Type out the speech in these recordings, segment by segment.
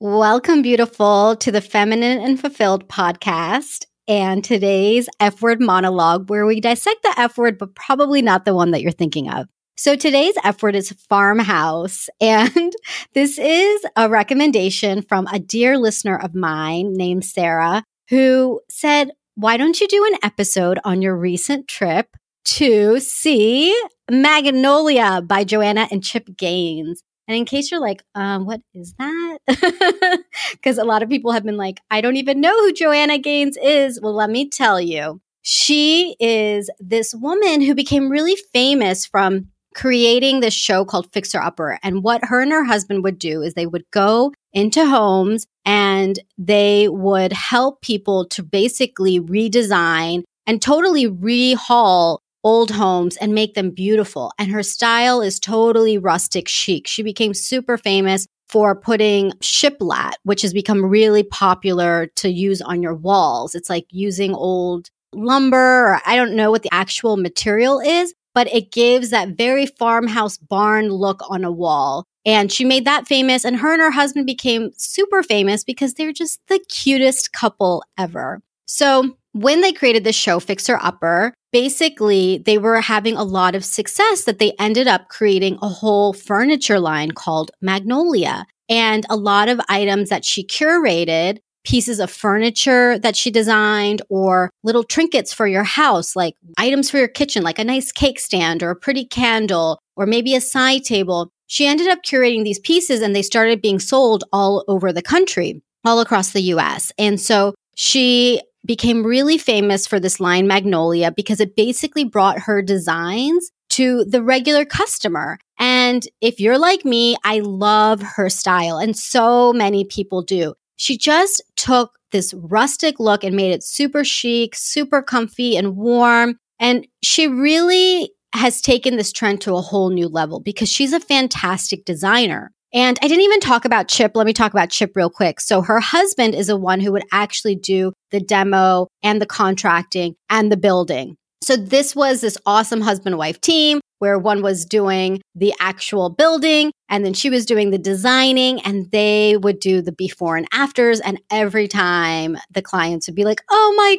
Welcome, beautiful, to the Feminine and Fulfilled podcast and today's F word monologue, where we dissect the F word, but probably not the one that you're thinking of. So today's F word is farmhouse. And this is a recommendation from a dear listener of mine named Sarah, who said, Why don't you do an episode on your recent trip to see Magnolia by Joanna and Chip Gaines? And in case you're like, um, what is that? Because a lot of people have been like, I don't even know who Joanna Gaines is. Well, let me tell you. She is this woman who became really famous from creating this show called Fixer Upper. And what her and her husband would do is they would go into homes and they would help people to basically redesign and totally rehaul old homes and make them beautiful. And her style is totally rustic chic. She became super famous for putting shiplap, which has become really popular to use on your walls. It's like using old lumber, or I don't know what the actual material is, but it gives that very farmhouse barn look on a wall. And she made that famous, and her and her husband became super famous because they're just the cutest couple ever. So when they created the show Fixer Upper, basically they were having a lot of success that they ended up creating a whole furniture line called Magnolia. And a lot of items that she curated, pieces of furniture that she designed, or little trinkets for your house, like items for your kitchen, like a nice cake stand or a pretty candle, or maybe a side table. She ended up curating these pieces and they started being sold all over the country, all across the US. And so she became really famous for this line Magnolia because it basically brought her designs to the regular customer. And if you're like me, I love her style, and so many people do. She just took this rustic look and made it super chic, super comfy, and warm. And she really has taken this trend to a whole new level because she's a fantastic designer. And I didn't even talk about Chip. Let me talk about Chip real quick. So her husband is the one who would actually do the demo and the contracting and the building. So this was this awesome husband wife team where one was doing the actual building and then she was doing the designing and they would do the before and afters. And every time the clients would be like, oh my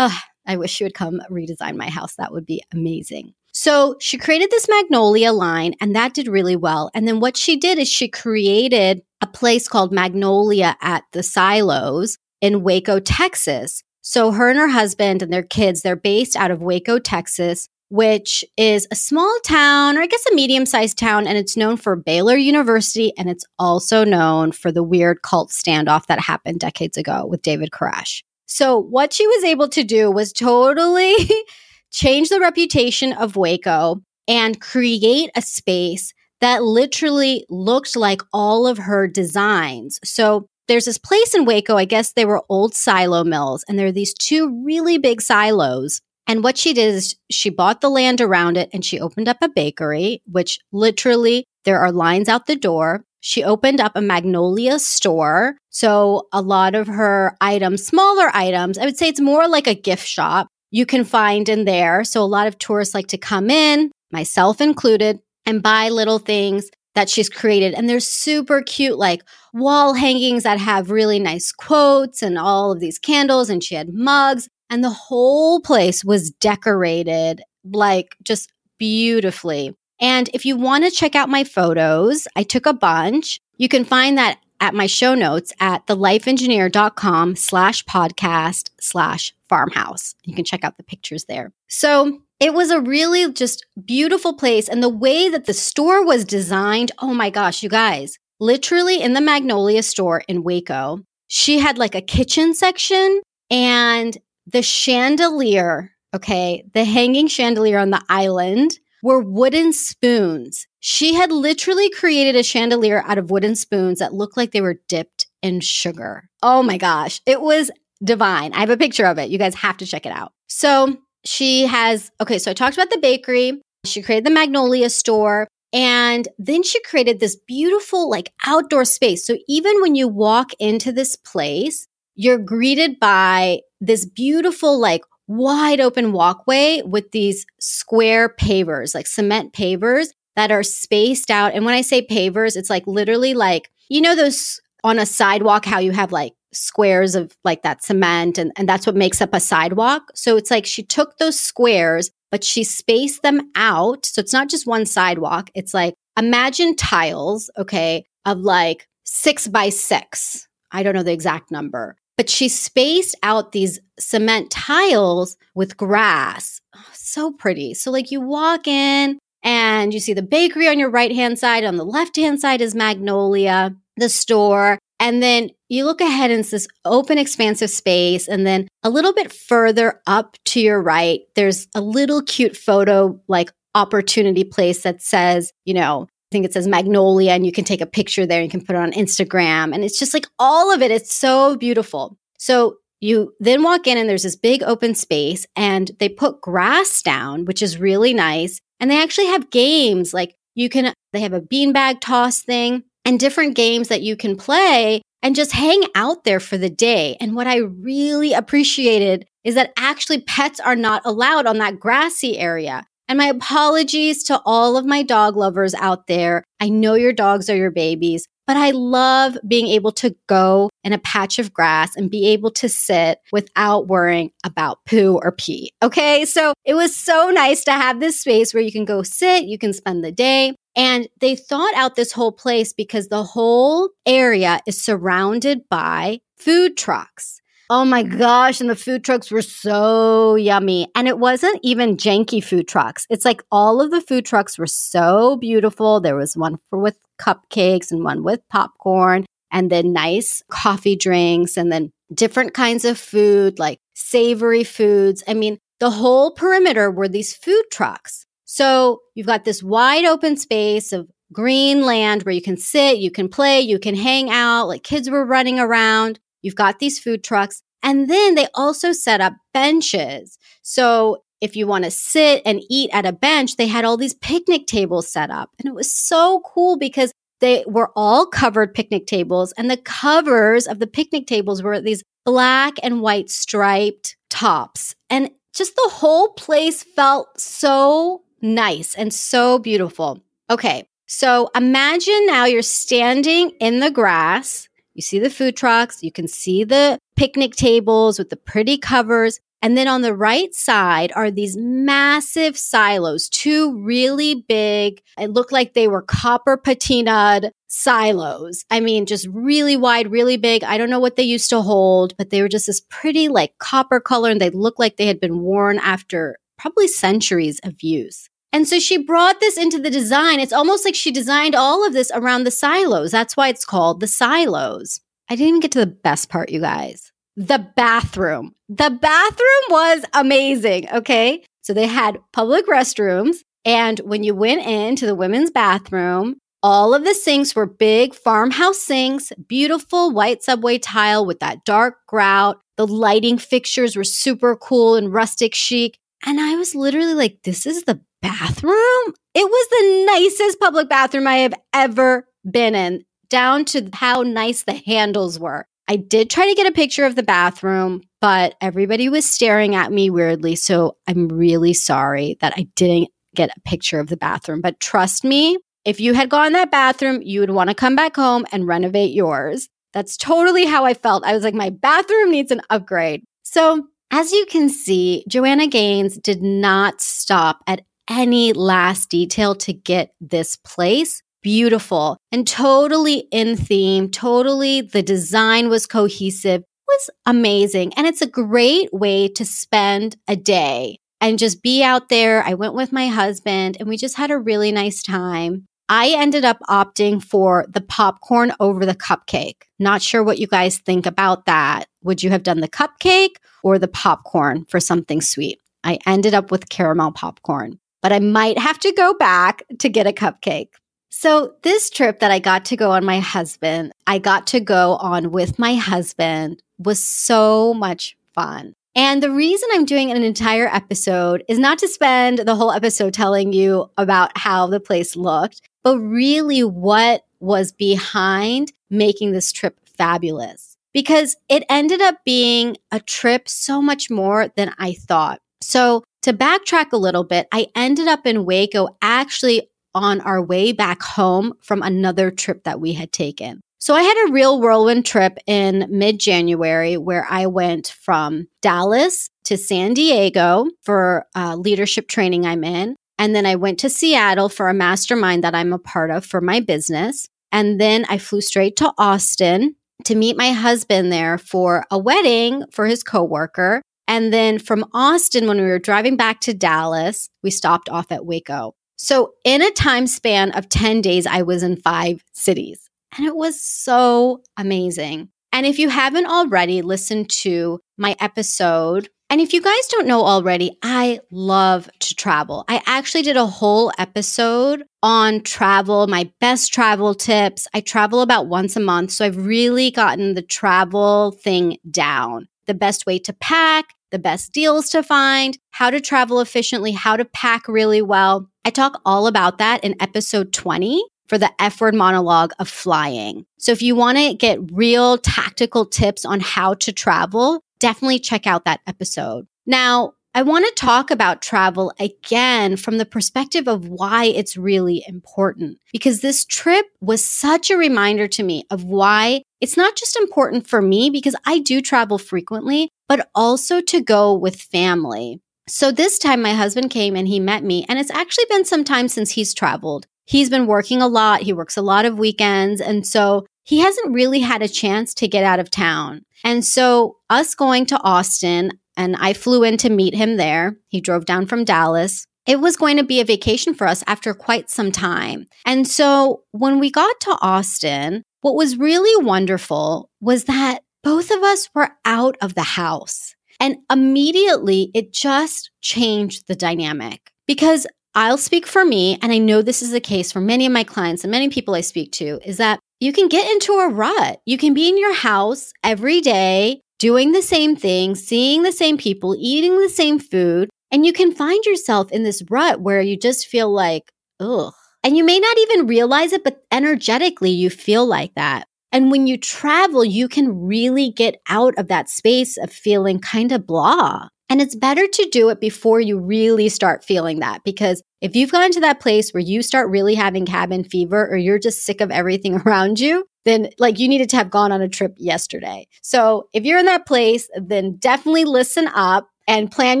God, I wish she would come redesign my house. That would be amazing. So she created this Magnolia line and that did really well. And then what she did is she created a place called Magnolia at the Silos in Waco, Texas. So her and her husband and their kids, they're based out of Waco, Texas, which is a small town, or I guess a medium sized town, and it's known for Baylor University. And it's also known for the weird cult standoff that happened decades ago with David Koresh. So what she was able to do was totally change the reputation of Waco and create a space that literally looked like all of her designs. So there's this place in Waco, I guess they were old silo mills, and there are these two really big silos. And what she did is she bought the land around it and she opened up a bakery, which literally there are lines out the door. She opened up a Magnolia store. So a lot of her items, smaller items, I would say it's more like a gift shop you can find in there. So a lot of tourists like to come in, myself included, and buy little things that she's created. And they're super cute, like wall hangings that have really nice quotes and all of these candles. And she had mugs, and the whole place was decorated like just beautifully. And if you want to check out my photos, I took a bunch. You can find that at my show notes at thelifeengineer.com slash podcast slash farmhouse. You can check out the pictures there. So it was a really just beautiful place. And the way that the store was designed, oh my gosh, you guys, literally in the Magnolia store in Waco, she had like a kitchen section and the chandelier, okay, the hanging chandelier on the island were wooden spoons. She had literally created a chandelier out of wooden spoons that looked like they were dipped in sugar. Oh my gosh. It was divine. I have a picture of it. You guys have to check it out. So she has, okay, so I talked about the bakery. She created the Magnolia store. And then she created this beautiful, like outdoor space. So even when you walk into this place, you're greeted by this beautiful, like wide open walkway with these square pavers, like cement pavers that are spaced out. And when I say pavers, it's like literally like you know, those on a sidewalk, how you have like squares of like that cement and, and that's what makes up a sidewalk. So it's like she took those squares, but she spaced them out. So it's not just one sidewalk. It's like imagine tiles, okay, of like six by six. I don't know the exact number, but she spaced out these cement tiles with grass. Oh, so pretty. So, like, you walk in and you see the bakery on your right hand side. On the left hand side is Magnolia, the store. And then you look ahead and it's this open, expansive space. And then a little bit further up to your right, there's a little cute photo like opportunity place that says, you know, I think it says Magnolia, and you can take a picture there. You can put it on Instagram. And it's just like all of it. It's so beautiful. So you then walk in, and there's this big open space, and they put grass down, which is really nice. And they actually have games like you can, they have a beanbag toss thing and different games that you can play and just hang out there for the day. And what I really appreciated is that actually pets are not allowed on that grassy area. And my apologies to all of my dog lovers out there. I know your dogs are your babies, but I love being able to go in a patch of grass and be able to sit without worrying about poo or pee. Okay. So it was so nice to have this space where you can go sit, you can spend the day. And they thought out this whole place because the whole area is surrounded by food trucks. Oh my gosh. And the food trucks were so yummy. And it wasn't even janky food trucks. It's like all of the food trucks were so beautiful. There was one for with cupcakes and one with popcorn and then nice coffee drinks and then different kinds of food like savory foods. I mean, the whole perimeter were these food trucks. So you've got this wide open space of green land where you can sit, you can play, you can hang out, like kids were running around. You've got these food trucks. And then they also set up benches. So if you want to sit and eat at a bench, they had all these picnic tables set up. And it was so cool because they were all covered picnic tables and the covers of the picnic tables were these black and white striped tops. And just the whole place felt so nice and so beautiful. Okay. So imagine now you're standing in the grass you see the food trucks, you can see the picnic tables with the pretty covers. And then on the right side are these massive silos, two really big, it looked like they were copper patinaed silos. I mean, just really wide, really big. I don't know what they used to hold, but they were just this pretty like copper color and they looked like they had been worn after probably centuries of use. And so she brought this into the design. It's almost like she designed all of this around the silos. That's why it's called the silos. I didn't even get to the best part, you guys. The bathroom. The bathroom was amazing. Okay. So they had public restrooms. And when you went into the women's bathroom, all of the sinks were big farmhouse sinks, beautiful white subway tile with that dark grout. The lighting fixtures were super cool and rustic chic. And I was literally like, this is the bathroom? It was the nicest public bathroom I have ever been in, down to how nice the handles were. I did try to get a picture of the bathroom, but everybody was staring at me weirdly. So I'm really sorry that I didn't get a picture of the bathroom. But trust me, if you had gone that bathroom, you would want to come back home and renovate yours. That's totally how I felt. I was like, my bathroom needs an upgrade. So, as you can see, Joanna Gaines did not stop at any last detail to get this place beautiful and totally in theme. Totally, the design was cohesive, was amazing. And it's a great way to spend a day and just be out there. I went with my husband and we just had a really nice time. I ended up opting for the popcorn over the cupcake. Not sure what you guys think about that. Would you have done the cupcake or the popcorn for something sweet? I ended up with caramel popcorn but I might have to go back to get a cupcake. So, this trip that I got to go on my husband, I got to go on with my husband was so much fun. And the reason I'm doing an entire episode is not to spend the whole episode telling you about how the place looked, but really what was behind making this trip fabulous. Because it ended up being a trip so much more than I thought. So, to backtrack a little bit, I ended up in Waco actually on our way back home from another trip that we had taken. So I had a real whirlwind trip in mid January where I went from Dallas to San Diego for uh, leadership training I'm in. And then I went to Seattle for a mastermind that I'm a part of for my business. And then I flew straight to Austin to meet my husband there for a wedding for his coworker. And then from Austin, when we were driving back to Dallas, we stopped off at Waco. So in a time span of 10 days, I was in five cities and it was so amazing. And if you haven't already listened to my episode and if you guys don't know already, I love to travel. I actually did a whole episode on travel, my best travel tips. I travel about once a month. So I've really gotten the travel thing down. The best way to pack, the best deals to find, how to travel efficiently, how to pack really well. I talk all about that in episode 20 for the F word monologue of flying. So if you want to get real tactical tips on how to travel, definitely check out that episode. Now, I want to talk about travel again from the perspective of why it's really important because this trip was such a reminder to me of why it's not just important for me because I do travel frequently, but also to go with family. So this time my husband came and he met me and it's actually been some time since he's traveled. He's been working a lot. He works a lot of weekends. And so he hasn't really had a chance to get out of town. And so, us going to Austin, and I flew in to meet him there. He drove down from Dallas. It was going to be a vacation for us after quite some time. And so, when we got to Austin, what was really wonderful was that both of us were out of the house. And immediately, it just changed the dynamic because I'll speak for me, and I know this is the case for many of my clients and many people I speak to, is that you can get into a rut. You can be in your house every day, doing the same thing, seeing the same people, eating the same food, and you can find yourself in this rut where you just feel like, ugh. And you may not even realize it, but energetically, you feel like that. And when you travel, you can really get out of that space of feeling kind of blah. And it's better to do it before you really start feeling that because if you've gone to that place where you start really having cabin fever or you're just sick of everything around you, then like you needed to have gone on a trip yesterday. So if you're in that place, then definitely listen up and plan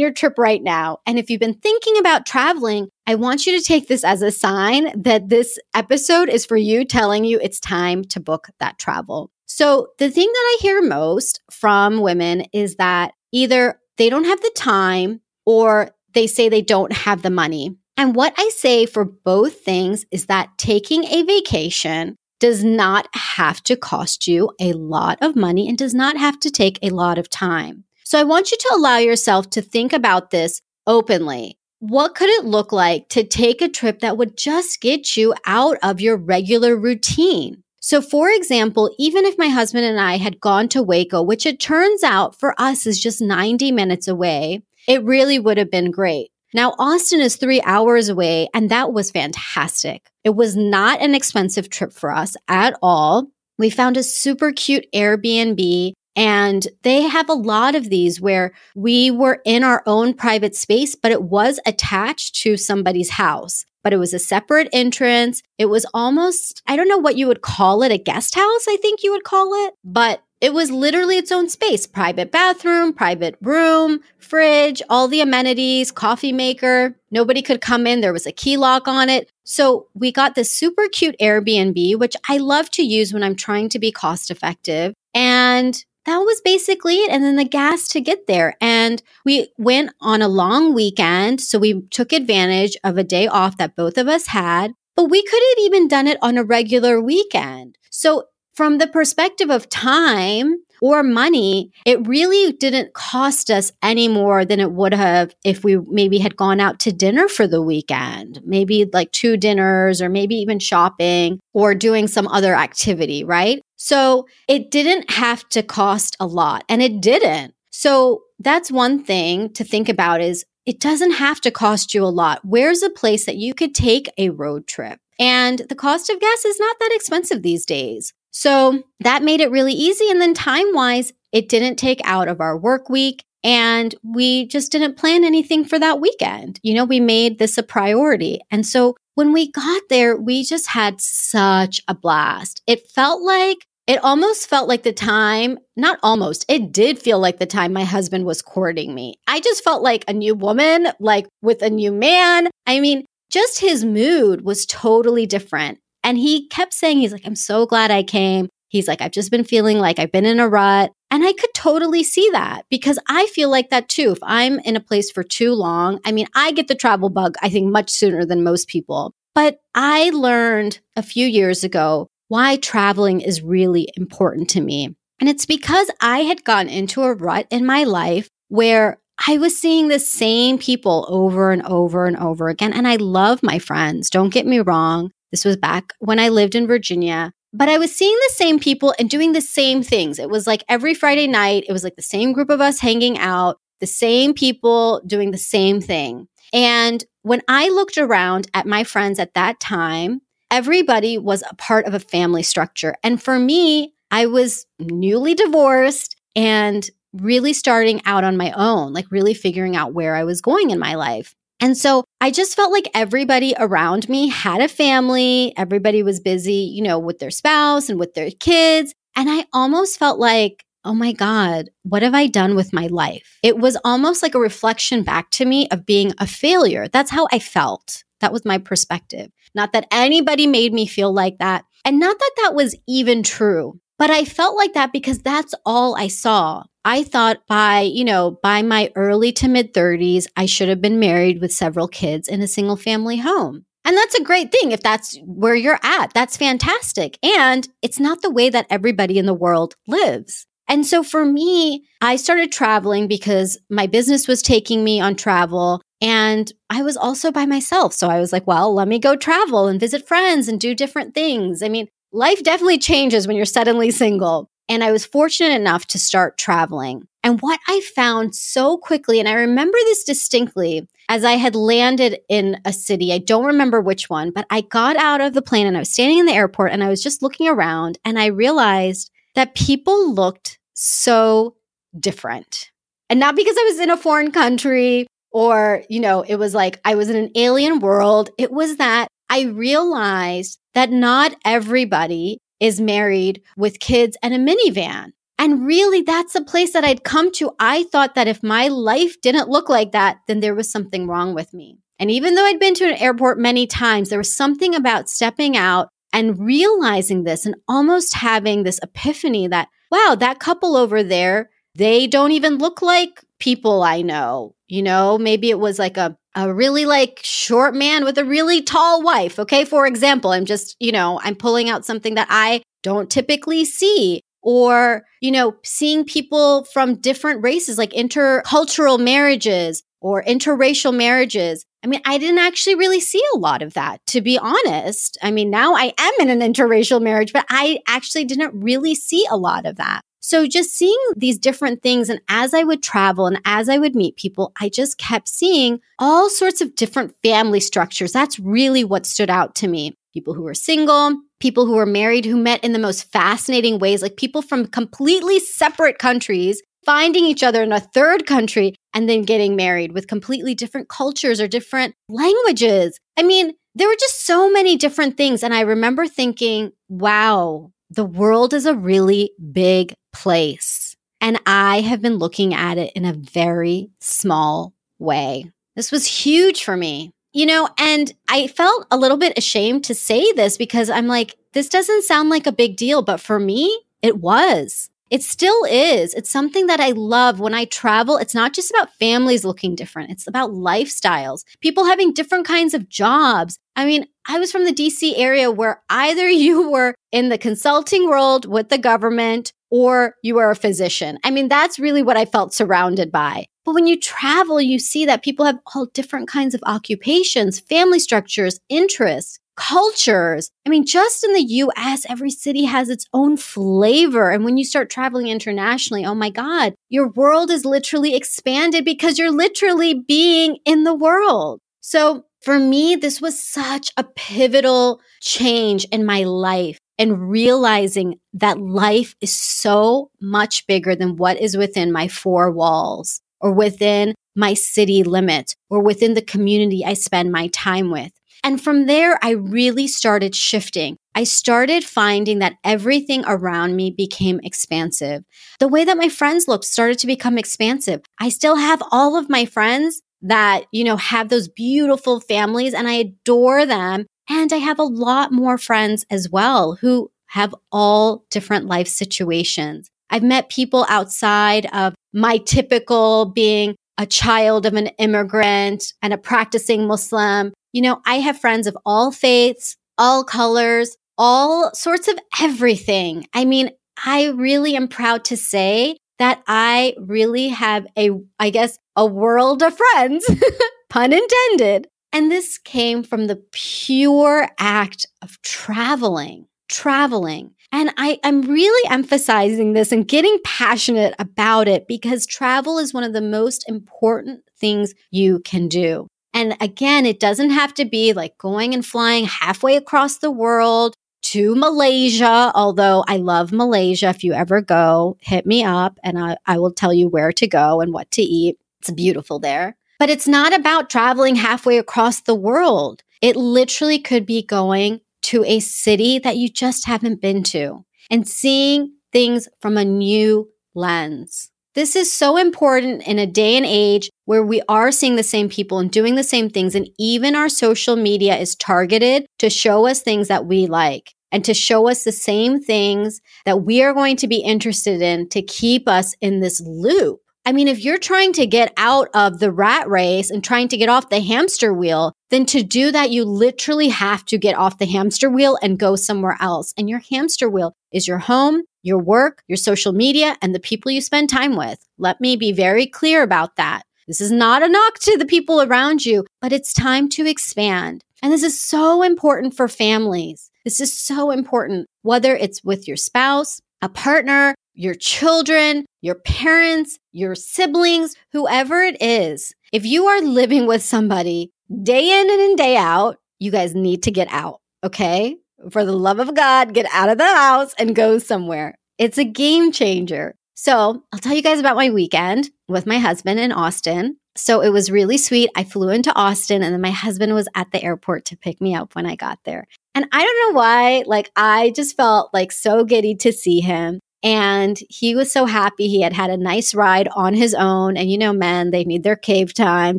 your trip right now. And if you've been thinking about traveling, I want you to take this as a sign that this episode is for you telling you it's time to book that travel. So the thing that I hear most from women is that either they don't have the time or they say they don't have the money. And what I say for both things is that taking a vacation does not have to cost you a lot of money and does not have to take a lot of time. So I want you to allow yourself to think about this openly. What could it look like to take a trip that would just get you out of your regular routine? So, for example, even if my husband and I had gone to Waco, which it turns out for us is just 90 minutes away, it really would have been great. Now, Austin is three hours away, and that was fantastic. It was not an expensive trip for us at all. We found a super cute Airbnb and they have a lot of these where we were in our own private space, but it was attached to somebody's house but it was a separate entrance. It was almost, I don't know what you would call it, a guest house, I think you would call it, but it was literally its own space private bathroom, private room, fridge, all the amenities, coffee maker. Nobody could come in. There was a key lock on it. So we got this super cute Airbnb, which I love to use when I'm trying to be cost effective. And that was basically it. And then the gas to get there. And we went on a long weekend. So we took advantage of a day off that both of us had, but we could have even done it on a regular weekend. So from the perspective of time, or money, it really didn't cost us any more than it would have if we maybe had gone out to dinner for the weekend, maybe like two dinners or maybe even shopping or doing some other activity, right? So it didn't have to cost a lot and it didn't. So that's one thing to think about is it doesn't have to cost you a lot. Where's a place that you could take a road trip? And the cost of gas is not that expensive these days. So that made it really easy. And then time wise, it didn't take out of our work week. And we just didn't plan anything for that weekend. You know, we made this a priority. And so when we got there, we just had such a blast. It felt like it almost felt like the time, not almost, it did feel like the time my husband was courting me. I just felt like a new woman, like with a new man. I mean, just his mood was totally different. And he kept saying, he's like, I'm so glad I came. He's like, I've just been feeling like I've been in a rut. And I could totally see that because I feel like that too. If I'm in a place for too long, I mean, I get the travel bug, I think, much sooner than most people. But I learned a few years ago why traveling is really important to me. And it's because I had gotten into a rut in my life where I was seeing the same people over and over and over again. And I love my friends. Don't get me wrong. This was back when I lived in Virginia. But I was seeing the same people and doing the same things. It was like every Friday night, it was like the same group of us hanging out, the same people doing the same thing. And when I looked around at my friends at that time, everybody was a part of a family structure. And for me, I was newly divorced and really starting out on my own, like really figuring out where I was going in my life. And so I just felt like everybody around me had a family. Everybody was busy, you know, with their spouse and with their kids. And I almost felt like, oh my God, what have I done with my life? It was almost like a reflection back to me of being a failure. That's how I felt. That was my perspective. Not that anybody made me feel like that. And not that that was even true, but I felt like that because that's all I saw. I thought by, you know, by my early to mid 30s, I should have been married with several kids in a single family home. And that's a great thing if that's where you're at. That's fantastic. And it's not the way that everybody in the world lives. And so for me, I started traveling because my business was taking me on travel and I was also by myself. So I was like, well, let me go travel and visit friends and do different things. I mean, life definitely changes when you're suddenly single. And I was fortunate enough to start traveling. And what I found so quickly, and I remember this distinctly as I had landed in a city, I don't remember which one, but I got out of the plane and I was standing in the airport and I was just looking around and I realized that people looked so different. And not because I was in a foreign country or, you know, it was like I was in an alien world. It was that I realized that not everybody is married with kids and a minivan. And really, that's a place that I'd come to. I thought that if my life didn't look like that, then there was something wrong with me. And even though I'd been to an airport many times, there was something about stepping out and realizing this and almost having this epiphany that, wow, that couple over there, they don't even look like people I know. You know, maybe it was like a a really like short man with a really tall wife. Okay. For example, I'm just, you know, I'm pulling out something that I don't typically see. Or, you know, seeing people from different races, like intercultural marriages or interracial marriages. I mean, I didn't actually really see a lot of that, to be honest. I mean, now I am in an interracial marriage, but I actually didn't really see a lot of that. So just seeing these different things. And as I would travel and as I would meet people, I just kept seeing all sorts of different family structures. That's really what stood out to me. People who were single, people who were married, who met in the most fascinating ways, like people from completely separate countries finding each other in a third country and then getting married with completely different cultures or different languages. I mean, there were just so many different things. And I remember thinking, wow, the world is a really big place. And I have been looking at it in a very small way. This was huge for me. You know, and I felt a little bit ashamed to say this because I'm like, this doesn't sound like a big deal, but for me, it was. It still is. It's something that I love when I travel. It's not just about families looking different, it's about lifestyles, people having different kinds of jobs. I mean, I was from the DC area where either you were in the consulting world with the government or you are a physician. I mean, that's really what I felt surrounded by. But when you travel, you see that people have all different kinds of occupations, family structures, interests, cultures. I mean, just in the US, every city has its own flavor. And when you start traveling internationally, oh my God, your world is literally expanded because you're literally being in the world. So for me, this was such a pivotal change in my life and realizing that life is so much bigger than what is within my four walls or within my city limits or within the community I spend my time with. And from there, I really started shifting. I started finding that everything around me became expansive. The way that my friends looked started to become expansive. I still have all of my friends that, you know, have those beautiful families and I adore them. And I have a lot more friends as well who have all different life situations. I've met people outside of my typical being a child of an immigrant and a practicing Muslim. You know, I have friends of all faiths, all colors, all sorts of everything. I mean, I really am proud to say that I really have a, I guess, a world of friends, pun intended. And this came from the pure act of traveling, traveling. And I, am really emphasizing this and getting passionate about it because travel is one of the most important things you can do. And again, it doesn't have to be like going and flying halfway across the world to Malaysia, although I love Malaysia. If you ever go, hit me up and I, I will tell you where to go and what to eat. It's beautiful there. But it's not about traveling halfway across the world. It literally could be going to a city that you just haven't been to and seeing things from a new lens. This is so important in a day and age where we are seeing the same people and doing the same things. And even our social media is targeted to show us things that we like and to show us the same things that we are going to be interested in to keep us in this loop. I mean, if you're trying to get out of the rat race and trying to get off the hamster wheel, then to do that, you literally have to get off the hamster wheel and go somewhere else. And your hamster wheel is your home, your work, your social media, and the people you spend time with. Let me be very clear about that. This is not a knock to the people around you, but it's time to expand. And this is so important for families. This is so important, whether it's with your spouse, a partner, your children, your parents, your siblings, whoever it is. If you are living with somebody day in and day out, you guys need to get out. Okay. For the love of God, get out of the house and go somewhere. It's a game changer. So I'll tell you guys about my weekend with my husband in Austin. So it was really sweet. I flew into Austin and then my husband was at the airport to pick me up when I got there. And I don't know why, like, I just felt like so giddy to see him. And he was so happy. He had had a nice ride on his own. And you know, men, they need their cave time.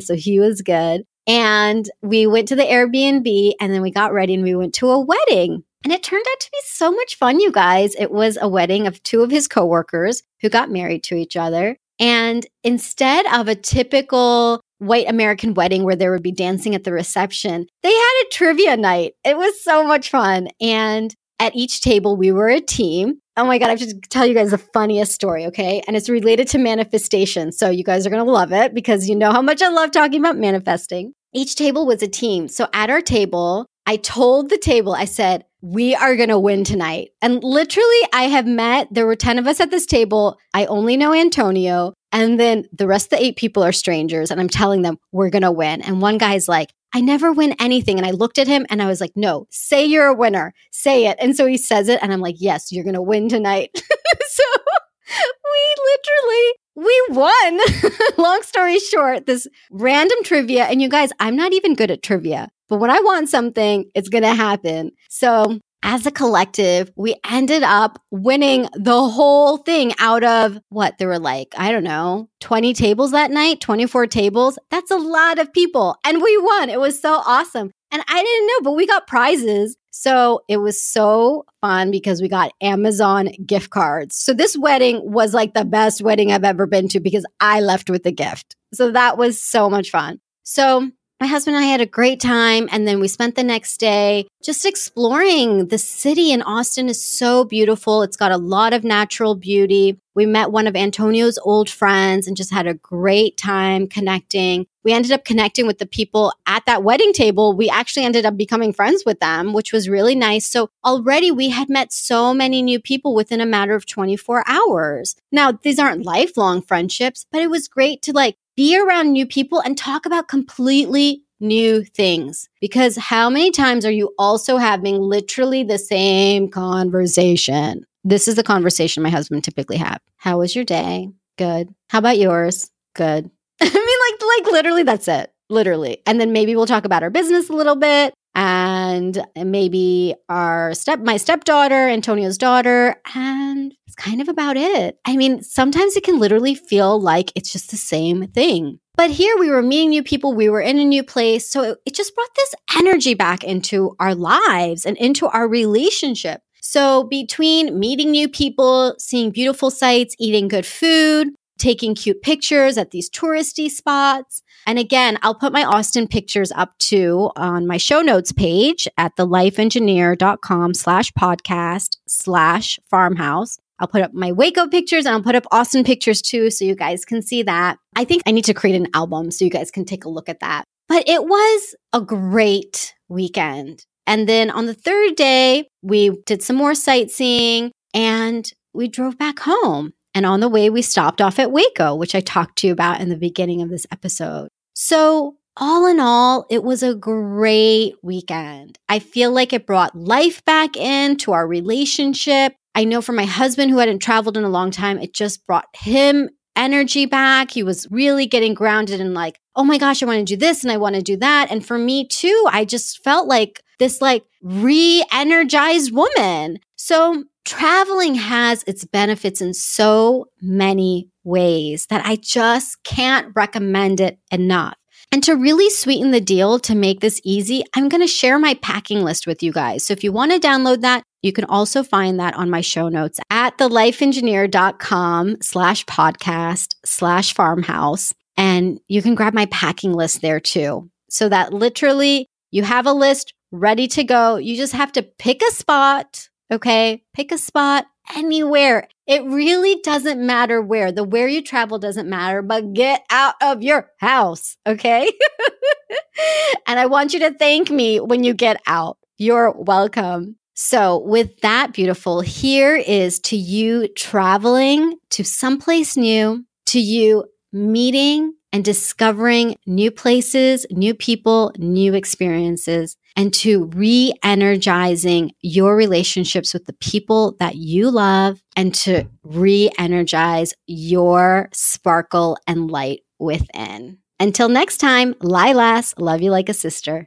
So he was good. And we went to the Airbnb and then we got ready and we went to a wedding. And it turned out to be so much fun, you guys. It was a wedding of two of his coworkers who got married to each other. And instead of a typical white American wedding where there would be dancing at the reception, they had a trivia night. It was so much fun. And at each table, we were a team. Oh my God, I have to tell you guys the funniest story, okay? And it's related to manifestation. So you guys are going to love it because you know how much I love talking about manifesting. Each table was a team. So at our table, I told the table, I said, we are going to win tonight. And literally, I have met, there were 10 of us at this table. I only know Antonio. And then the rest of the eight people are strangers. And I'm telling them, we're going to win. And one guy's like, I never win anything. And I looked at him and I was like, no, say you're a winner, say it. And so he says it. And I'm like, yes, you're going to win tonight. so we literally, we won. Long story short, this random trivia. And you guys, I'm not even good at trivia, but when I want something, it's going to happen. So as a collective, we ended up winning the whole thing out of what there were like, I don't know, 20 tables that night, 24 tables. That's a lot of people. And we won. It was so awesome. And I didn't know, but we got prizes. So it was so fun because we got Amazon gift cards. So this wedding was like the best wedding I've ever been to because I left with a gift. So that was so much fun. So my husband and I had a great time. And then we spent the next day just exploring. The city in Austin is so beautiful. It's got a lot of natural beauty. We met one of Antonio's old friends and just had a great time connecting. We ended up connecting with the people at that wedding table. We actually ended up becoming friends with them, which was really nice. So already we had met so many new people within a matter of 24 hours. Now, these aren't lifelong friendships, but it was great to like be around new people and talk about completely new things. Because how many times are you also having literally the same conversation? This is the conversation my husband typically have. How was your day? Good. How about yours? Good. I mean, like, like literally that's it. Literally. And then maybe we'll talk about our business a little bit. and maybe our step my stepdaughter, Antonio's daughter, and kind of about it. I mean, sometimes it can literally feel like it's just the same thing. But here we were meeting new people, we were in a new place. So it, just brought this energy back into our lives and into our relationship. So between meeting new people, seeing beautiful sights, eating good food, taking cute pictures at these touristy spots. And again, I'll put my Austin pictures up too on my show notes page at thelifeengineer.com slash podcast slash farmhouse. I'll put up my Waco pictures and I'll put up Austin pictures too so you guys can see that. I think I need to create an album so you guys can take a look at that. But it was a great weekend. And then on the third day, we did some more sightseeing and we drove back home. And on the way, we stopped off at Waco, which I talked to you about in the beginning of this episode. So, all in all, it was a great weekend. I feel like it brought life back into our relationship. I know for my husband who hadn't traveled in a long time, it just brought him energy back. He was really getting grounded and like, oh my gosh, I want to do this and I want to do that. And for me too, I just felt like this like re energized woman. So traveling has its benefits in so many ways that I just can't recommend it enough. And to really sweeten the deal to make this easy, I'm going to share my packing list with you guys. So if you want to download that, you can also find that on my show notes at thelifeengineer.com slash podcast slash farmhouse. And you can grab my packing list there too. So that literally you have a list ready to go. You just have to pick a spot. Okay. Pick a spot anywhere. It really doesn't matter where. The where you travel doesn't matter, but get out of your house. Okay. and I want you to thank me when you get out. You're welcome. So, with that, beautiful, here is to you traveling to someplace new, to you meeting and discovering new places, new people, new experiences, and to re energizing your relationships with the people that you love and to re energize your sparkle and light within. Until next time, Lilas, love you like a sister.